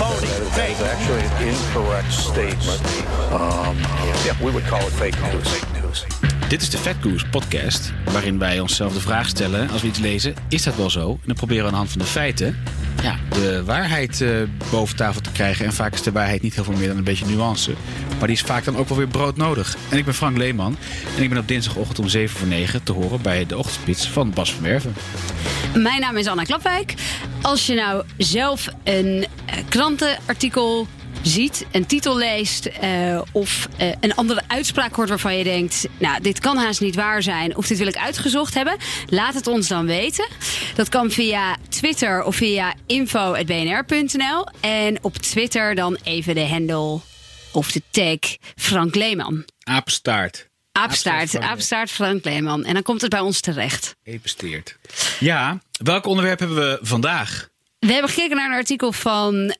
phony, That fake. is actually an incorrect statement. Um, yeah, we would call it fake news. Fake news. Dit is de Fat Goose podcast, waarin wij onszelf de vraag stellen als we iets lezen: is dat wel zo? En dan proberen we aan de hand van de feiten ja, de waarheid eh, boven tafel te krijgen. En vaak is de waarheid niet heel veel meer dan een beetje nuance. Maar die is vaak dan ook wel weer broodnodig. En ik ben Frank Leeman en ik ben op dinsdagochtend om 7 voor 9 te horen bij de ochtendspits van Bas van Werven. Mijn naam is Anna Klapwijk. Als je nou zelf een eh, krantenartikel ziet, een titel leest eh, of eh, een andere uitspraak hoort waarvan je denkt, nou, dit kan haast niet waar zijn of dit wil ik uitgezocht hebben, laat het ons dan weten. Dat kan via Twitter of via info.bnr.nl en op Twitter dan even de handle of de tag Frank Leeman. Apenstaart. Aapstaart. Aapstaart Frank Leeman. En dan komt het bij ons terecht. Epesteert. Ja, welk onderwerp hebben we vandaag? We hebben gekeken naar een artikel van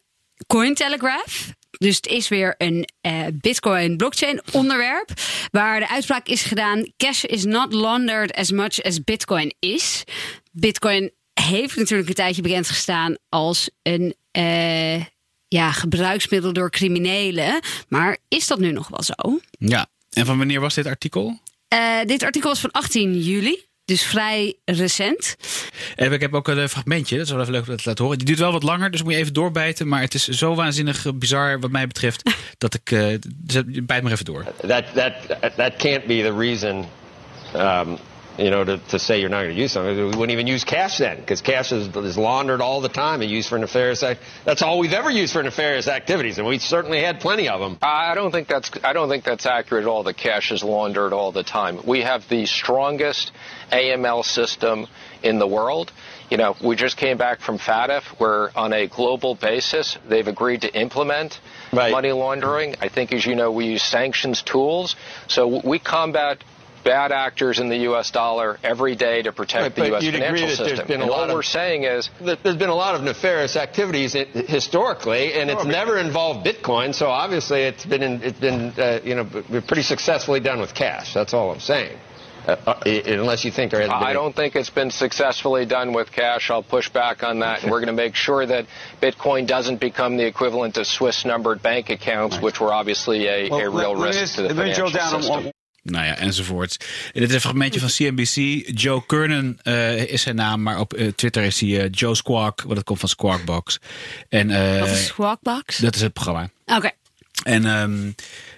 Cointelegraph. Dus het is weer een eh, Bitcoin blockchain onderwerp. Waar de uitspraak is gedaan: cash is not laundered as much as Bitcoin is. Bitcoin heeft natuurlijk een tijdje bekend gestaan als een eh, ja, gebruiksmiddel door criminelen. Maar is dat nu nog wel zo? Ja, en van wanneer was dit artikel? Eh, dit artikel was van 18 juli. Dus vrij recent. En ik heb ook een fragmentje, dat is wel even leuk om dat te laten horen. Die duurt wel wat langer, dus moet je even doorbijten. Maar het is zo waanzinnig eh, bizar wat mij betreft, dat ik... eh, bijt maar even door. that that that can't be the reason um, you know to, to say you're not going to use something we wouldn't even use cash then because cash is, is laundered all the time and used for nefarious act that's all we've ever used for nefarious activities and we certainly had plenty of them I don't think that's I don't think that's accurate at all. The cash is laundered all the time. We have the strongest AML system in the world. You know, we just came back from FATF, where on a global basis they've agreed to implement Right. money laundering. I think, as you know, we use sanctions tools, so we combat. Bad actors in the U.S. dollar every day to protect Right, the but U.S. you'd agree financial that there's system. been a and lot all of- we're saying is There- there's been a lot of nefarious activities historically and it's never involved bitcoin so obviously it's been in, it's been uh, you know b- pretty successfully done with cash that's all i'm saying uh, uh, i- unless you think there hasn't been I don't think it's been successfully done with cash. I'll push back on that. And we're going to make sure that Bitcoin doesn't become the equivalent of Swiss numbered bank accounts, which were obviously a, a real let me risk just- to the let me drill financial system. one- Nou ja, enzovoort. En dit is een fragmentje van CNBC. Joe Kernan eh, is zijn naam, maar op eh, Twitter is hij eh, Joe Squawk, wat het komt van Squawkbox. En, Wat is Squawkbox? dat is het programma. Oké. En ehm,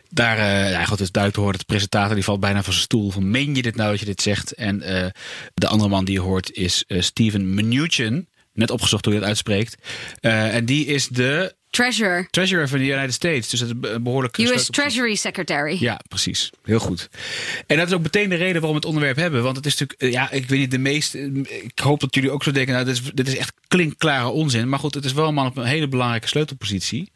daar, ja, goed, het is duidelijk te horen. De presentator die valt bijna van zijn stoel. Van, meen je dit nou dat je dit zegt? En de andere man die je hoort is Steven Mnuchin. Net opgezocht hoe je dat uitspreekt. En die is de Treasurer. treasurer van de United States. Dus dat is een behoorlijk... US sleutel- Treasury Secretary. Ja, precies. Heel goed. En dat is ook meteen de reden waarom we het onderwerp hebben. Want het is natuurlijk, eh, ja, ik weet niet, de meest. eh, Ik hoop dat jullie ook zo denken, nou, dit is, dit is echt klinkklare onzin. Maar goed, het is wel een man op een hele belangrijke sleutelpositie.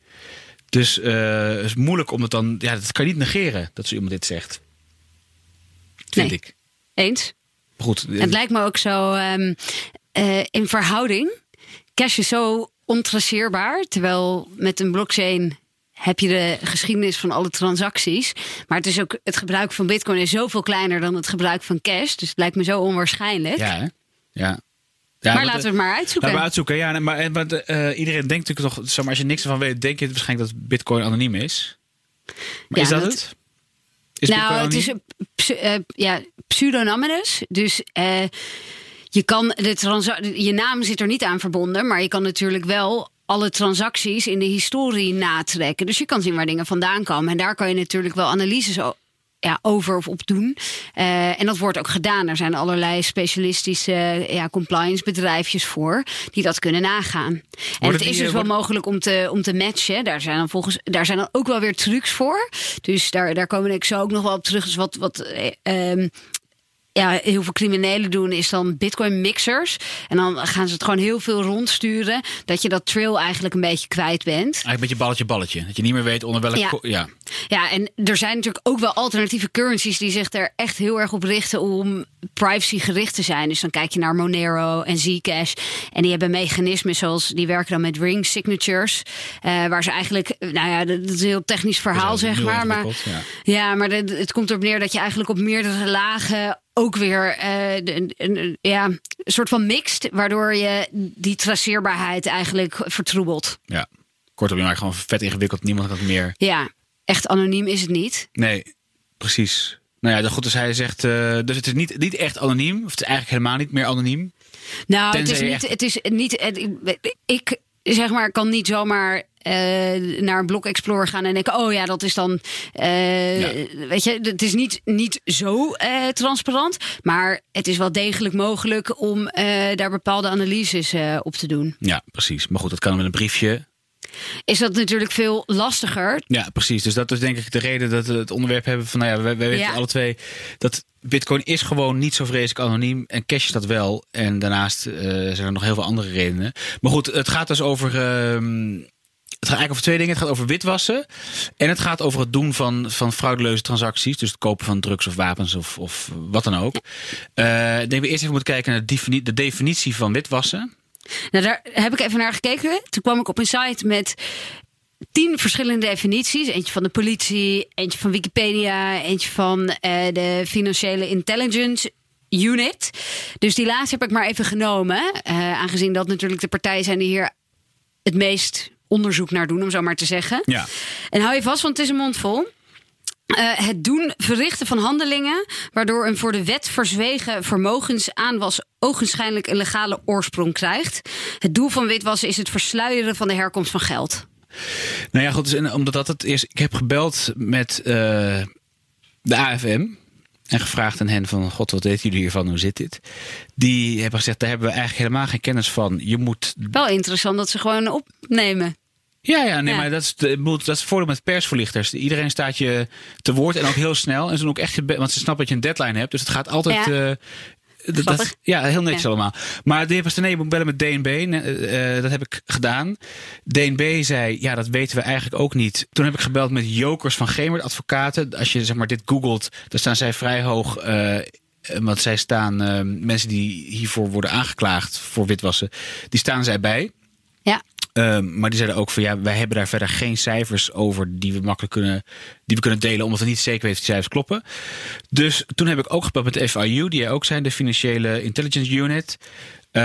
Dus eh, het is moeilijk om het dan. Ja, dat kan je niet negeren dat zo iemand dit zegt. Vind Nee. ik. Eens. Goed. eh, Het lijkt me ook zo ehm, eh, in verhouding. Cash is zo ontraceerbaar. Terwijl met een blockchain heb je de geschiedenis van alle transacties. Maar het is ook het gebruik van bitcoin is zoveel kleiner dan het gebruik van cash. Dus het lijkt me zo onwaarschijnlijk. Ja, hè? Ja. Ja, maar laten we eh, het maar uitzoeken. Laten we uitzoeken, ja. nee, Maar, en, want, eh, iedereen denkt natuurlijk toch, zeg maar, als je niks ervan weet, denk je waarschijnlijk dat Bitcoin anoniem is. Maar Ja, is dat, dat- het? Is nou, het is eh, ja, pseudonymous. Dus eh, je kan de transa- je naam zit er niet aan verbonden, maar je kan natuurlijk wel alle transacties in de historie natrekken. Dus je kan zien waar dingen vandaan komen. En daar kan je natuurlijk wel analyses o- ja, over of op doen. Eh, en dat wordt ook gedaan. Er zijn allerlei specialistische eh, ja, compliance bedrijfjes voor die dat kunnen nagaan. En het die, is eh, dus wel worden- mogelijk om te, om te matchen. Daar zijn dan volgens daar zijn dan ook wel weer trucs voor. Dus daar, daar komen ik zo ook nog wel op terug. Dus wat, wat eh, ehm, ja, heel veel criminelen doen is dan bitcoin mixers. En dan gaan ze het gewoon heel veel rondsturen. Dat je dat trail eigenlijk een beetje kwijt bent. Eigenlijk een beetje balletje balletje. Dat je niet meer weet onder welke... Ja. ja. Ja, en er zijn natuurlijk ook wel alternatieve currencies die zich er echt heel erg op richten om privacy gericht te zijn. Dus dan kijk je naar Monero en Zcash. En die hebben mechanismen zoals die werken dan met ring signatures. eh, waar ze eigenlijk, nou ja, dat is een heel technisch verhaal, zeg maar. Maar ja, ja. maar het komt erop neer dat je eigenlijk op meerdere lagen ook weer de- een, een- ja, een soort van mixt, waardoor je die traceerbaarheid eigenlijk vertroebelt. Ja. Kortom, je maakt gewoon vet ingewikkeld. Niemand kan het meer. Ja, echt anoniem is het niet. Nee, precies. Nou ja, goed, dus hij zegt, eh, dus het is niet, niet echt anoniem. Of het is eigenlijk helemaal niet meer anoniem. Nou, het is niet. echt- Het is niet ik zeg maar, kan niet zomaar. eh, naar een Block Explorer gaan en denken: oh ja, dat is dan. eh, Ja. Weet je, het is niet, niet zo eh, transparant. Maar het is wel degelijk mogelijk om daar bepaalde analyses op te doen. Ja, precies. Maar goed, dat kan met een briefje. Is dat natuurlijk veel lastiger. Ja, precies. Dus dat is denk ik de reden dat we het onderwerp hebben van, nou ja, wij, wij weten Ja. alle twee dat Bitcoin is gewoon niet zo vreselijk anoniem en cash is dat wel. En daarnaast eh, zijn er nog heel veel andere redenen. Maar goed, het gaat dus over. ehm, het gaat eigenlijk over twee dingen. Het gaat over witwassen. En het gaat over het doen van, van fraudeleuze transacties. Dus het kopen van drugs of wapens of, of wat dan ook. Eh, ik denk we eerst even moeten kijken naar de definitie van witwassen. Nou, daar heb ik even naar gekeken. Toen kwam ik op een site met tien verschillende definities. Eentje van de politie, eentje van Wikipedia, eentje van eh, de Financiële Intelligence Unit. Dus die laatste heb ik maar even genomen. eh, aangezien dat natuurlijk de partijen zijn die hier het meest onderzoek naar doen, om zo maar te zeggen. Ja. En hou je vast, want het is een mond vol. Eh, het doen, verrichten van handelingen waardoor een voor de wet verzwegen vermogensaanwas ogenschijnlijk een legale oorsprong krijgt. Het doel van witwassen is het versluieren van de herkomst van geld. Nou ja, goed, dus omdat dat het is. Ik heb gebeld met eh, de AFM. En gevraagd aan hen van, god, wat weten jullie hiervan? Hoe zit dit? Die hebben gezegd, daar hebben we eigenlijk helemaal geen kennis van. Je moet... Wel interessant dat ze gewoon opnemen. Ja, ja, nee, Ja. maar dat is, dat is het voordeel met persverlichters. Iedereen staat je te woord en ook heel snel. En ze doen ook echt want ze snappen dat je een deadline hebt. Dus het gaat altijd... Ja. eh, dat- dat, Grappig. ja, heel netjes Ja. allemaal. Maar de heer Pastené, je moet bellen met DNB. Eh, eh, dat heb ik gedaan. DNB zei, ja, dat weten we eigenlijk ook niet. Toen heb ik gebeld met Jokers van Gemert Advocaten. Als je zeg maar dit googelt, dan staan zij vrij hoog. want zij staan, mensen die hiervoor worden aangeklaagd voor witwassen, die staan zij bij. Ja. Ehm, maar die zeiden ook van ja, wij hebben daar verder geen cijfers over die we makkelijk kunnen, die we kunnen delen, omdat we niet zeker weten of die cijfers kloppen. Dus toen heb ik ook gebeld met de FIU, die ook zijn, de Financiële Intelligence Unit. Eh,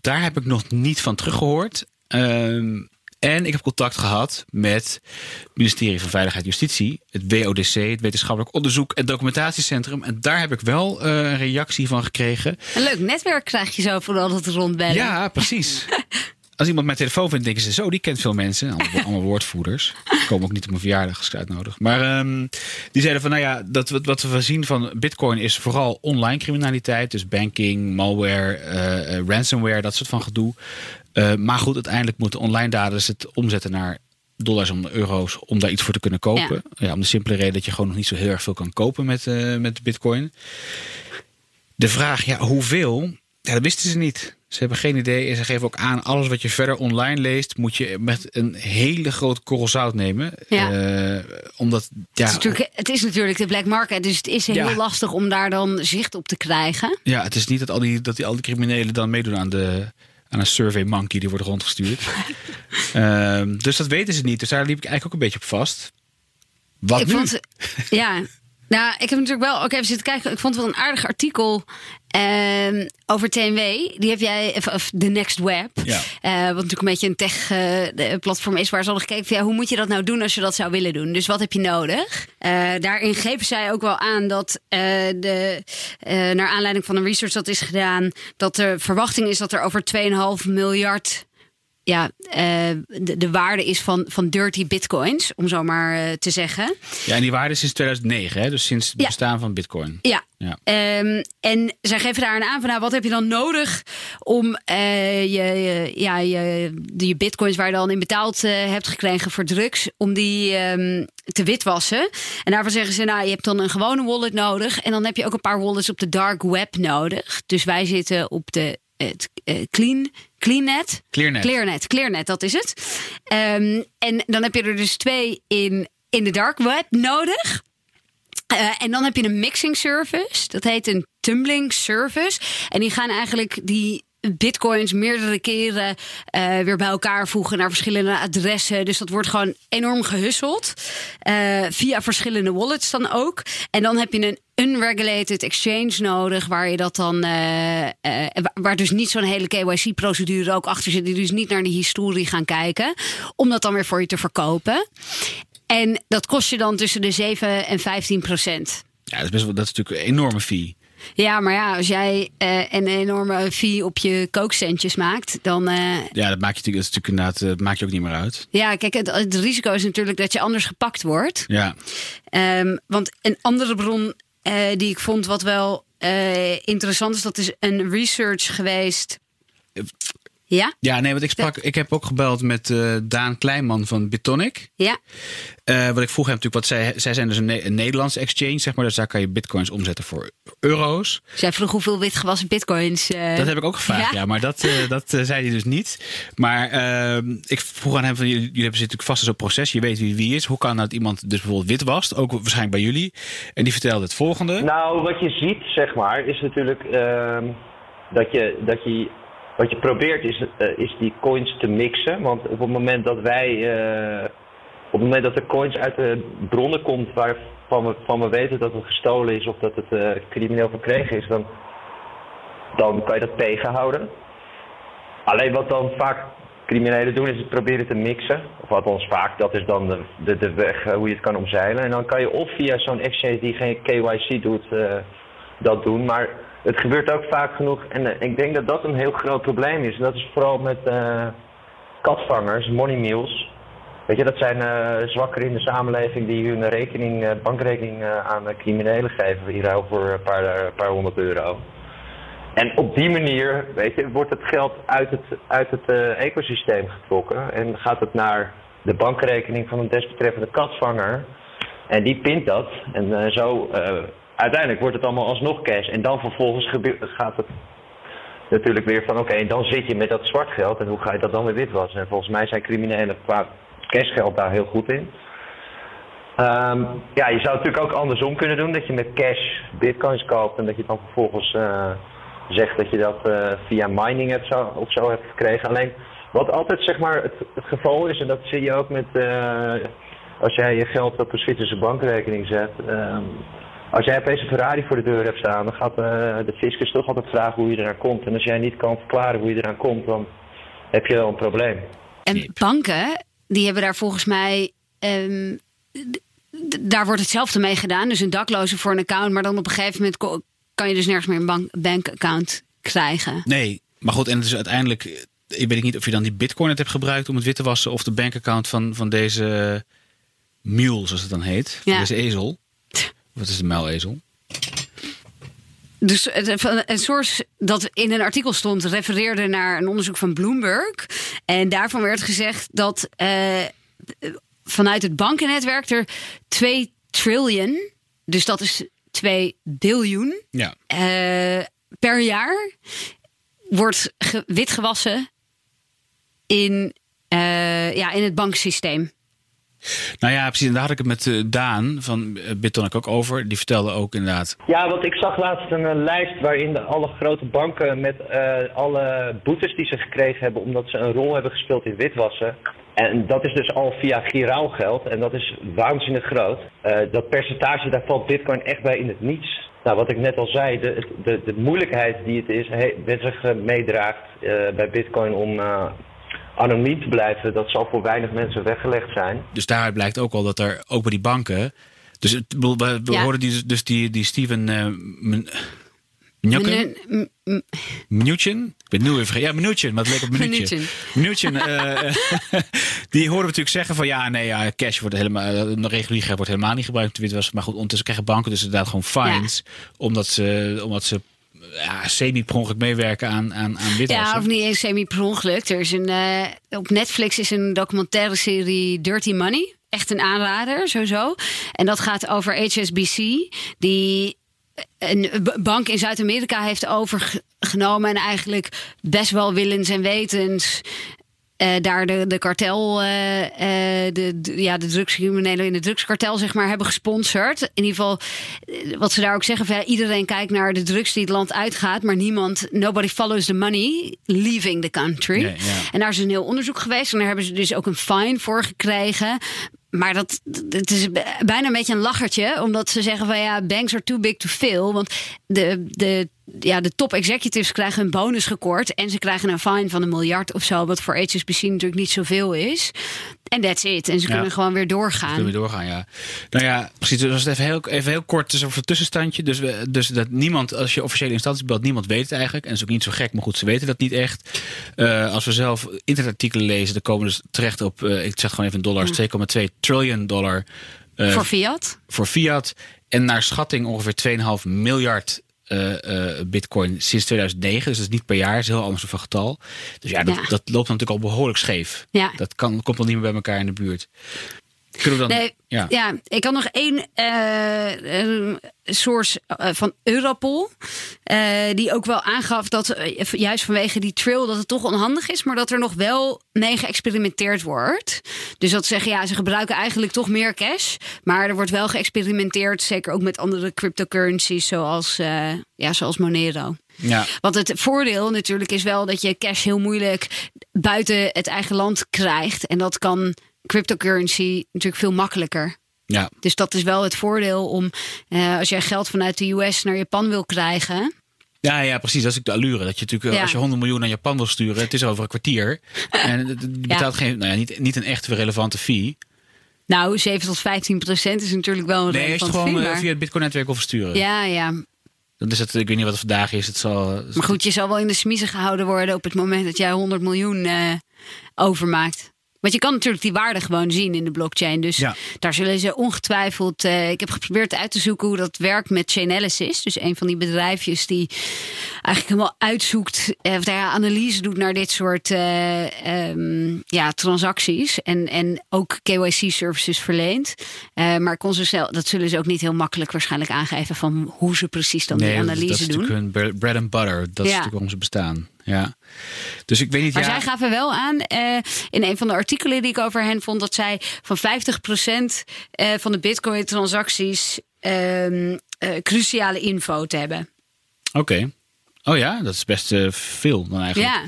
daar heb ik nog niet van teruggehoord. Ehm, en ik heb contact gehad met het ministerie van Veiligheid en Justitie, het WODC, het Wetenschappelijk Onderzoek en Documentatiecentrum. En daar heb ik wel eh, een reactie van gekregen. Een leuk netwerk krijg je zo vooral dat rondbellen. Ja, precies. Als iemand mijn telefoon vindt, denken ze zo, die kent veel mensen. Allemaal, allemaal woordvoerders. Komen ook niet op mijn verjaardag als ik ze uitnodig. Maar ehm, die zeiden van, nou ja, dat, wat, wat we zien van bitcoin is vooral online criminaliteit. Dus banking, malware, eh, eh, ransomware, dat soort van gedoe. Eh, maar goed, uiteindelijk moeten online daders het omzetten naar dollars om euro's om daar iets voor te kunnen kopen. Ja. om de simpele reden dat je gewoon nog niet zo heel erg veel kan kopen met, met bitcoin. De vraag, ja, hoeveel? Ja, dat wisten ze niet. Ze hebben geen idee en ze geven ook aan, alles wat je verder online leest, moet je met een hele grote korrel zout nemen. Ja. Eh, omdat, ja, Het, is natuurlijk, het is natuurlijk de black market, dus het is heel Ja. lastig om daar dan zicht op te krijgen. ja, het is niet dat al die, dat die, al die criminelen dan meedoen aan, de, aan een survey monkey die wordt rondgestuurd. Ehm, dus dat weten ze niet. Dus daar liep ik eigenlijk ook een beetje op vast. Wat ik nu? vond, ja. Nou, ik heb natuurlijk wel ook even zitten kijken. Ik vond het wel een aardig artikel ehm, over TNW. Die heb jij, of, The Next Web. Ja. Eh, wat natuurlijk een beetje een tech-platform is waar ze hadden gekeken van ja, hoe moet je dat nou doen als je dat zou willen doen. Dus wat heb je nodig? Eh, daarin geven zij ook wel aan dat eh, de, eh, naar aanleiding van een research dat is gedaan, dat de verwachting is dat er over 2,5 miljard ja, eh, de, de waarde is van, van dirty bitcoins, om zo maar eh, te zeggen. Ja, en die waarde is sinds 2009, hè? dus sinds het Ja. bestaan van bitcoin. Ja. Ja. Ehm, en zij geven daar aan van, nou, wat heb je dan nodig om eh, je, je- ja, je, je bitcoins waar je dan in betaald hebt gekregen voor drugs, om die ehm, te witwassen. En daarvan zeggen ze, nou, je hebt dan een gewone wallet nodig. En dan heb je ook een paar wallets op de dark web nodig. Dus wij zitten op de het, eh, clean, cleannet. Clearnet. Clearnet, Clearnet, dat is het. Ehm, en dan heb je er dus twee in in de dark web nodig. Uh, en dan heb je een mixing service. Dat heet een tumbling service. En die gaan eigenlijk die bitcoins meerdere keren uh, weer bij elkaar voegen naar verschillende adressen. Dus dat wordt gewoon enorm gehusseld. Uh, via verschillende wallets dan ook. En dan heb je een unregulated exchange nodig, waar je dat dan. Uh, waar dus niet zo'n hele KYC-procedure ook achter zit. Die dus niet naar de historie gaan kijken. Om dat dan weer voor je te verkopen. En dat kost je dan tussen de 7 en 15 procent. Ja, dat is, best wel, dat is natuurlijk een enorme fee. Ja, maar ja, als jij uh, een enorme fee op je kookcentjes maakt, dan. Uh, ja, dat maak je natuurlijk, dat inderdaad, dat maakt je ook niet meer uit. Ja, kijk, het, het risico is natuurlijk dat je anders gepakt wordt. Ja. Um, want een andere bron uh, die ik vond wat wel interessant is, dat is een research geweest. Ja? Ja, nee, want ik sprak, ik heb ook gebeld met uh, Daan Kleinman van Bitonic. Ja. Uh, wat ik vroeg hem natuurlijk, wat zij, zij zijn dus een, ne een Nederlandse exchange, zeg maar. Dus daar kan je bitcoins omzetten voor euro's. Zij vroeg hoeveel witgewassen bitcoins. Uh... Dat heb ik ook gevraagd, ja. ja maar dat, dat zei hij dus niet. Maar ehm, ik vroeg aan hem van, jullie, jullie hebben natuurlijk vast zo'n proces. Je weet wie wie is. Hoe kan dat iemand dus bijvoorbeeld wit was? Ook waarschijnlijk bij jullie. En die vertelde het volgende. Nou, wat je ziet, zeg maar, is natuurlijk ehm, dat je... Dat je wat je probeert is, uh, is die coins te mixen. Want op het moment dat wij. Uh, op het moment dat er coins uit de bronnen komt waarvan we, van we weten dat het gestolen is of dat het uh, crimineel verkregen is, dan, dan kan je dat tegenhouden. Alleen wat dan vaak criminelen doen is het proberen te mixen. Of althans vaak, dat is dan de, de, de weg hoe je het kan omzeilen. En dan kan je of via zo'n exchange die geen KYC doet, dat doen. Maar het gebeurt ook vaak genoeg. En uh, ik denk dat dat een heel groot probleem is. En dat is vooral met uh, katvangers, money mules. Weet je, dat zijn uh, zwakkeren in de samenleving die hun rekening, bankrekening aan criminelen geven. Ruil voor een paar, paar honderd euro. En op die manier, weet je, wordt het geld uit het, uit het ecosysteem getrokken. En gaat het naar de bankrekening van een desbetreffende katvanger. En die pint dat. En zo uiteindelijk wordt het allemaal alsnog cash. En dan vervolgens gaat het natuurlijk weer van oké, okay, dan zit je met dat zwart geld en hoe ga je dat dan weer witwassen? En volgens mij zijn criminelen qua cashgeld daar heel goed in. Um, ja, je zou het natuurlijk ook andersom kunnen doen, dat je met cash bitcoins koopt en dat je dan vervolgens uh, zegt dat je dat uh, via mining hebt zo, of zo hebt gekregen. Alleen wat altijd zeg maar het, het geval is, en dat zie je ook met uh, als jij je geld op een Zwitserse bankrekening zet. Um, als jij opeens een Ferrari voor de deur hebt staan, dan gaat uh, de fiscus toch altijd vragen hoe je eraan komt. En als jij niet kan verklaren hoe je eraan komt, dan heb je wel een probleem. En banken, die hebben daar volgens mij. Um, daar wordt hetzelfde mee gedaan. Dus een dakloze voor een account. Maar dan op een gegeven moment kan je dus nergens meer een bank, bankaccount krijgen. Nee, maar goed, en het is uiteindelijk. Ik weet niet of je dan die bitcoin hebt gebruikt om het wit te wassen. Of de bankaccount van, van deze mule, zoals het dan heet. Ja. Deze ezel. Wat is de muilezel? Dus een source dat in een artikel stond refereerde naar een onderzoek van Bloomberg. En daarvan werd gezegd dat uh, vanuit het bankennetwerk er 2 triljoen, dus dat is 2 biljoen, ja. uh, per jaar wordt witgewassen in, uh, ja, in het banksysteem. Nou ja, precies. En daar had ik het met uh, Daan van uh, ook over. Die vertelde ook inderdaad. Ja, want ik zag laatst een uh, lijst waarin alle grote banken met alle boetes die ze gekregen hebben omdat ze een rol hebben gespeeld in witwassen. En dat is dus al via giraal geld en dat is waanzinnig groot. dat percentage, daar valt Bitcoin echt bij in het niets. Nou, wat ik net al zei, de, de, de moeilijkheid die het is, met zich meedraagt bij Bitcoin om anoniem te blijven, dat zal voor weinig mensen weggelegd zijn. Dus daaruit blijkt ook al dat er ook bij die banken. Dus het, we, we hoorden die, dus die, die Steven uh, Mnuchin? Ik ben nu even vergeten. Ja, Mnuchin, maar het leek op Mnuchin. Mnuchin. uh, die hoorden we natuurlijk zeggen van ja, nee, ja, cash wordt helemaal, uh, regulier wordt helemaal niet gebruikt. Maar goed, ondertussen krijgen banken dus inderdaad gewoon fines. Omdat, ze, omdat ze ja, semi-per meewerken aan, aan, aan witwassen. Ja, of niet eens semi-per Er is een, uh, op Netflix is een documentaire serie Dirty Money. Echt een aanrader, sowieso. En dat gaat over HSBC, die een bank in Zuid-Amerika heeft overgenomen en eigenlijk best wel willens en wetens eh, daar de, de kartel, eh, eh, de, de- ja, de drugscriminelen in het drugskartel, zeg maar, hebben gesponsord. In ieder geval, wat ze daar ook zeggen, van, ja, iedereen kijkt naar de drugs die het land uitgaat, maar niemand, nobody follows the money leaving the country. Ja. En daar is een heel onderzoek geweest en daar hebben ze dus ook een fine voor gekregen. Maar dat, het is bijna een beetje een lachertje, omdat ze zeggen van ja, banks are too big to fail. Want de, de, ja, de top executives krijgen een bonus gekort en ze krijgen een fine van een miljard of zo, wat voor HSBC natuurlijk niet zoveel is. En that's it. En ze Ja. kunnen gewoon weer doorgaan. Kunnen we doorgaan, ja. Nou ja, precies. Dus even heel, even heel kort dus over het tussenstandje. Dus, we, dus dat niemand, als je officiële instanties belt, niemand weet het eigenlijk. En dat is ook niet zo gek, maar goed, ze weten dat niet echt. Eh, als we zelf internetartikelen lezen, dan komen we dus terecht op, eh, ik zeg gewoon even in dollars, 2,2 triljoen dollar. eh, voor Fiat. voor fiat. En naar schatting ongeveer 2,5 miljard eh, eh, bitcoin sinds 2009. Dus dat is niet per jaar, is een heel anders van getal. Dus ja, dat, Ja. dat loopt natuurlijk al behoorlijk scheef. Ja. Dat kan, komt al niet meer bij elkaar in de buurt. Kunnen we dan... Nee, ja. ja. ik had nog één eh, source eh, van Europol. eh, die ook wel aangaf dat juist vanwege die trail dat het toch onhandig is. Maar dat er nog wel mee geëxperimenteerd wordt. Dus dat ze zeggen, ja, ze gebruiken eigenlijk toch meer cash. Maar er wordt wel geëxperimenteerd. Zeker ook met andere cryptocurrencies zoals, ja, zoals Monero. Ja. Want het voordeel natuurlijk is wel dat je cash heel moeilijk buiten het eigen land krijgt. En dat kan cryptocurrency natuurlijk veel makkelijker. Ja. Dus dat is wel het voordeel om, eh, als jij geld vanuit de US naar Japan wil krijgen. Ja, ja, precies. Dat is de allure. Dat je natuurlijk, Ja. als je 100 miljoen naar Japan wil sturen, het is over een kwartier. En je betaalt geen, nou ja, niet, niet een echt relevante fee. Nou, 7 tot 15 procent is natuurlijk wel een Nee, als je het gewoon fee, maar- via het Bitcoin-netwerk wil versturen. Ja, ja. Dan is het, ik weet niet wat het vandaag is. Het zal, Maar goed, je zal wel in de smiezen gehouden worden op het moment dat jij 100 miljoen eh, overmaakt. Want je kan natuurlijk die waarde gewoon zien in de blockchain. Dus Ja. daar zullen ze ongetwijfeld. eh, ik heb geprobeerd uit te zoeken hoe dat werkt met Chainalysis. Dus een van die bedrijfjes die eigenlijk helemaal uitzoekt. eh, of daar analyse doet naar dit soort eh, ehm, ja, transacties. En, en ook KYC-services verleent. Maar kon ze zelf, dat zullen ze ook niet heel makkelijk waarschijnlijk aangeven. van hoe ze precies dan nee, die analyse dat is doen. natuurlijk hun bre- bread and butter. Dat is natuurlijk ze bestaan. Ja. Dus ik weet niet. Maar ja, zij gaven wel aan eh, in een van de artikelen die ik over hen vond, dat zij van 50% eh, van de Bitcoin-transacties ehm, eh, cruciale info te hebben. Oké. Oh ja, dat is best veel dan eigenlijk. Ja.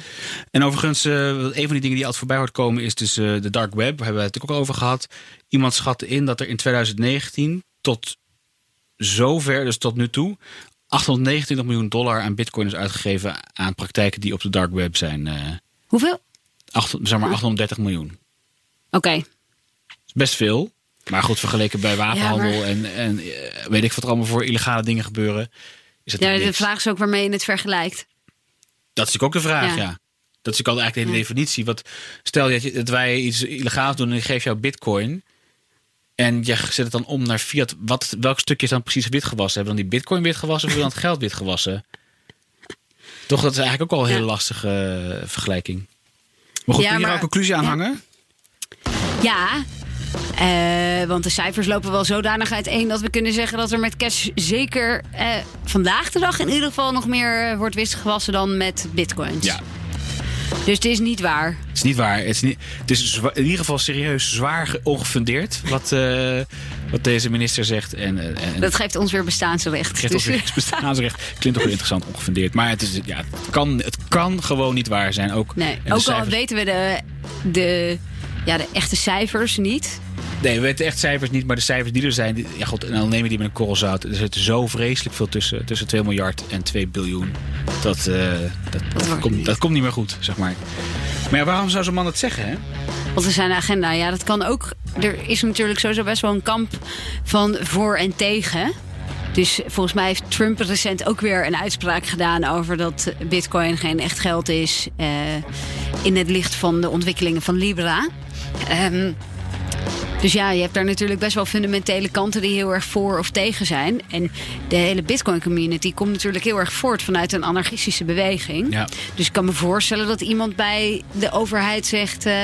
En overigens, een van die dingen die altijd voorbij hoort komen is dus de dark web. Daar hebben we het ook al over gehad. Iemand schatte in dat er in 2019 tot zover, dus tot nu toe, 829 miljoen dollar aan bitcoin is uitgegeven aan praktijken die op de dark web zijn. eh Hoeveel? acht, zeg maar 830 miljoen. Oké. Dat is best veel. Maar goed, vergeleken bij wapenhandel Ja, maar- en, en eh, weet ik wat er allemaal voor illegale dingen gebeuren. Is het Ja, de vraag is ook waarmee je het vergelijkt. Dat is natuurlijk ook de vraag, ja. Ja. Dat is ook eigenlijk de hele Ja. definitie. Wat, stel dat, je, dat wij iets illegaals doen en ik geef jou bitcoin. En je zet het dan om naar fiat. Wat, welk stukje is dan precies witgewassen? Hebben we dan die bitcoin witgewassen of hebben we dan het geld witgewassen? Toch, dat is eigenlijk ook al een hele lastige eh, vergelijking. Maar goed, Ja, kun je hier maar- ook een conclusie aan ja. hangen? Ja, eh, want de cijfers lopen wel zodanig uiteen dat we kunnen zeggen dat er met cash zeker eh, vandaag de dag in ieder geval nog meer wordt wistgewassen dan met bitcoins. Ja, Dus het is niet waar. het is niet waar. Het is, niet, het is in ieder geval serieus zwaar ge- ongefundeerd wat, eh, wat deze minister zegt. En, eh, en, Dat geeft ons weer bestaansrecht. geeft Dus- ons weer bestaansrecht. Klinkt ook wel interessant, ongefundeerd. Maar het, is, ja, het, kan, het kan gewoon niet waar zijn. Ook, Nee, ook al cijfers- weten we de, de, ja, de echte cijfers niet. Nee, we weten echt cijfers niet, maar de cijfers die er zijn... Die, ja, god, en dan nemen die met een korrel zout. Er zit zo vreselijk veel tussen. Tussen 2 miljard en 2 biljoen. Dat, eh, dat, dat, komt, niet. dat komt niet meer goed, zeg maar. Maar ja, waarom zou zo'n man het zeggen, hè? Wat is zijn agenda? Ja, dat kan ook. Er is natuurlijk sowieso best wel een kamp van voor en tegen. Dus volgens mij heeft Trump recent ook weer een uitspraak gedaan over dat Bitcoin geen echt geld is. eh, in het licht van de ontwikkelingen van Libra. Ehm, dus ja, je hebt daar natuurlijk best wel fundamentele kanten die heel erg voor of tegen zijn. En de hele Bitcoin community komt natuurlijk heel erg voort vanuit een anarchistische beweging. Ja. Dus ik kan me voorstellen dat iemand bij de overheid zegt. eh,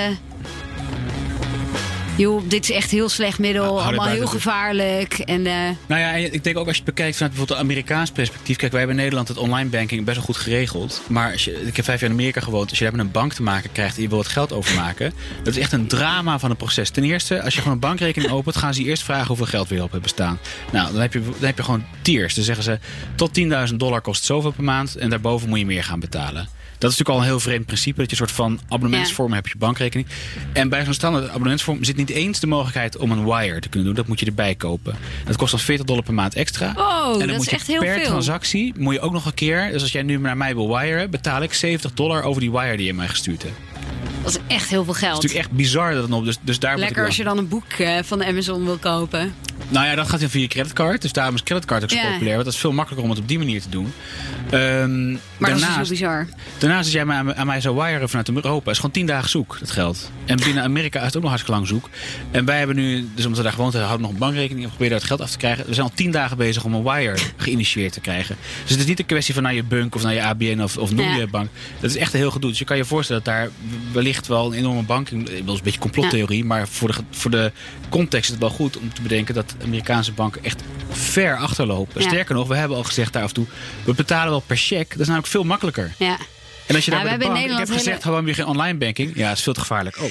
joh, dit is echt heel slecht middel, dit allemaal heel gevaarlijk. En, eh, Nou ja, en ik denk ook als je het bekijkt vanuit bijvoorbeeld een Amerikaans perspectief. Kijk, wij hebben in Nederland het online banking best wel goed geregeld. Maar als je, ik heb vijf jaar in Amerika gewoond. Als je daar met een bank te maken krijgt en je wil het geld overmaken. Dat is echt een drama van een proces. Ten eerste, als je gewoon een bankrekening opent, gaan ze eerst vragen hoeveel geld je op hebben staan. Nou, dan heb je, dan heb je gewoon tiers. Dan zeggen ze tot 10.000 dollar kost zoveel per maand. En daarboven moet je meer gaan betalen. Dat is natuurlijk al een heel vreemd principe. Dat je een soort van abonnementsvorm hebt je bankrekening. En bij zo'n standaard abonnementsvorm zit niet eens de mogelijkheid om een wire te kunnen doen. Dat moet je erbij kopen. Dat kost dan 40 dollar per maand extra. Oh, en dan dat moet is je echt heel per veel. transactie moet je ook nog een keer. Dus als jij nu naar mij wil wiren, betaal ik 70 dollar over die wire die je mij gestuurd hebt. Dat is echt heel veel is geld. natuurlijk echt bizar dat het op. Dus, dus daar moet ik Lekker als je dan een boek eh, van Amazon wil kopen. Nou ja, dat gaat dan via je creditcard. Dus daarom is creditcard ook zo Ja. populair. Want dat is veel makkelijker om het op die manier te doen. Ehm, Maar dat is dus daarnaast, heel bizar. daarnaast als jij mij, aan, aan mij zou wiren vanuit Europa, is gewoon 10 dagen zoek, dat geld. En binnen Amerika is het ook nog hartstikke lang zoek. En wij hebben nu, dus omdat we daar gewoond hebben, houden we nog een bankrekening en proberen daar het geld af te krijgen. We zijn al 10 dagen bezig om een wire geïnitieerd te krijgen. Dus het is niet een kwestie van naar je bank of naar je ABN of, of noem Ja. je bank. Dat is echt een heel gedoe. Dus je kan je voorstellen dat daar wellicht wel een enorme banking, wel eens een beetje complottheorie, maar voor de, voor de context is het wel goed om te bedenken dat Amerikaanse banken echt ver achterlopen. Ja. Sterker nog, we hebben al gezegd daar af en toe, we betalen wel per cheque. Dat is namelijk veel makkelijker. Ja. En als je Ja, daar we bij de bank, ik heb gezegd, hele- gewoon weer geen online banking. Ja, dat is veel te gevaarlijk. Oh.